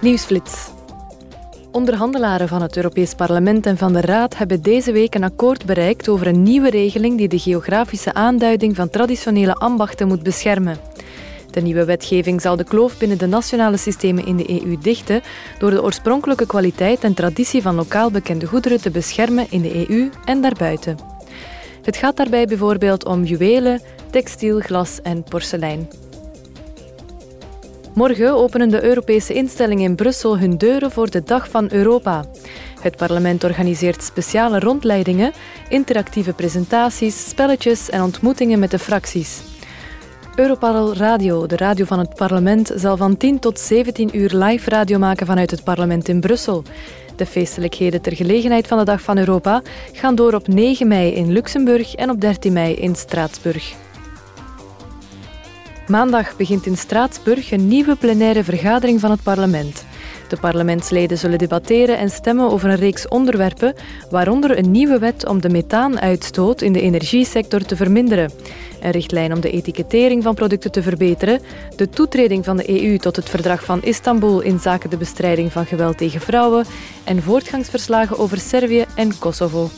Nieuwsflits. Onderhandelaren van het Europees Parlement en van de Raad hebben deze week een akkoord bereikt over een nieuwe regeling die de geografische aanduiding van traditionele ambachten moet beschermen. De nieuwe wetgeving zal de kloof binnen de nationale systemen in de EU dichten door de oorspronkelijke kwaliteit en traditie van lokaal bekende goederen te beschermen in de EU en daarbuiten. Het gaat daarbij bijvoorbeeld om juwelen, textiel, glas en porselein. Morgen openen de Europese instellingen in Brussel hun deuren voor de Dag van Europa. Het parlement organiseert speciale rondleidingen, interactieve presentaties, spelletjes en ontmoetingen met de fracties. Europarl Radio, de radio van het parlement, zal van 10 tot 17 uur live radio maken vanuit het parlement in Brussel. De feestelijkheden ter gelegenheid van de Dag van Europa gaan door op 9 mei in Luxemburg en op 13 mei in Straatsburg. Maandag begint in Straatsburg een nieuwe plenaire vergadering van het parlement. De parlementsleden zullen debatteren en stemmen over een reeks onderwerpen, waaronder een nieuwe wet om de methaanuitstoot in de energiesector te verminderen, een richtlijn om de etikettering van producten te verbeteren, de toetreding van de EU tot het verdrag van Istanbul in zaken de bestrijding van geweld tegen vrouwen en voortgangsverslagen over Servië en Kosovo.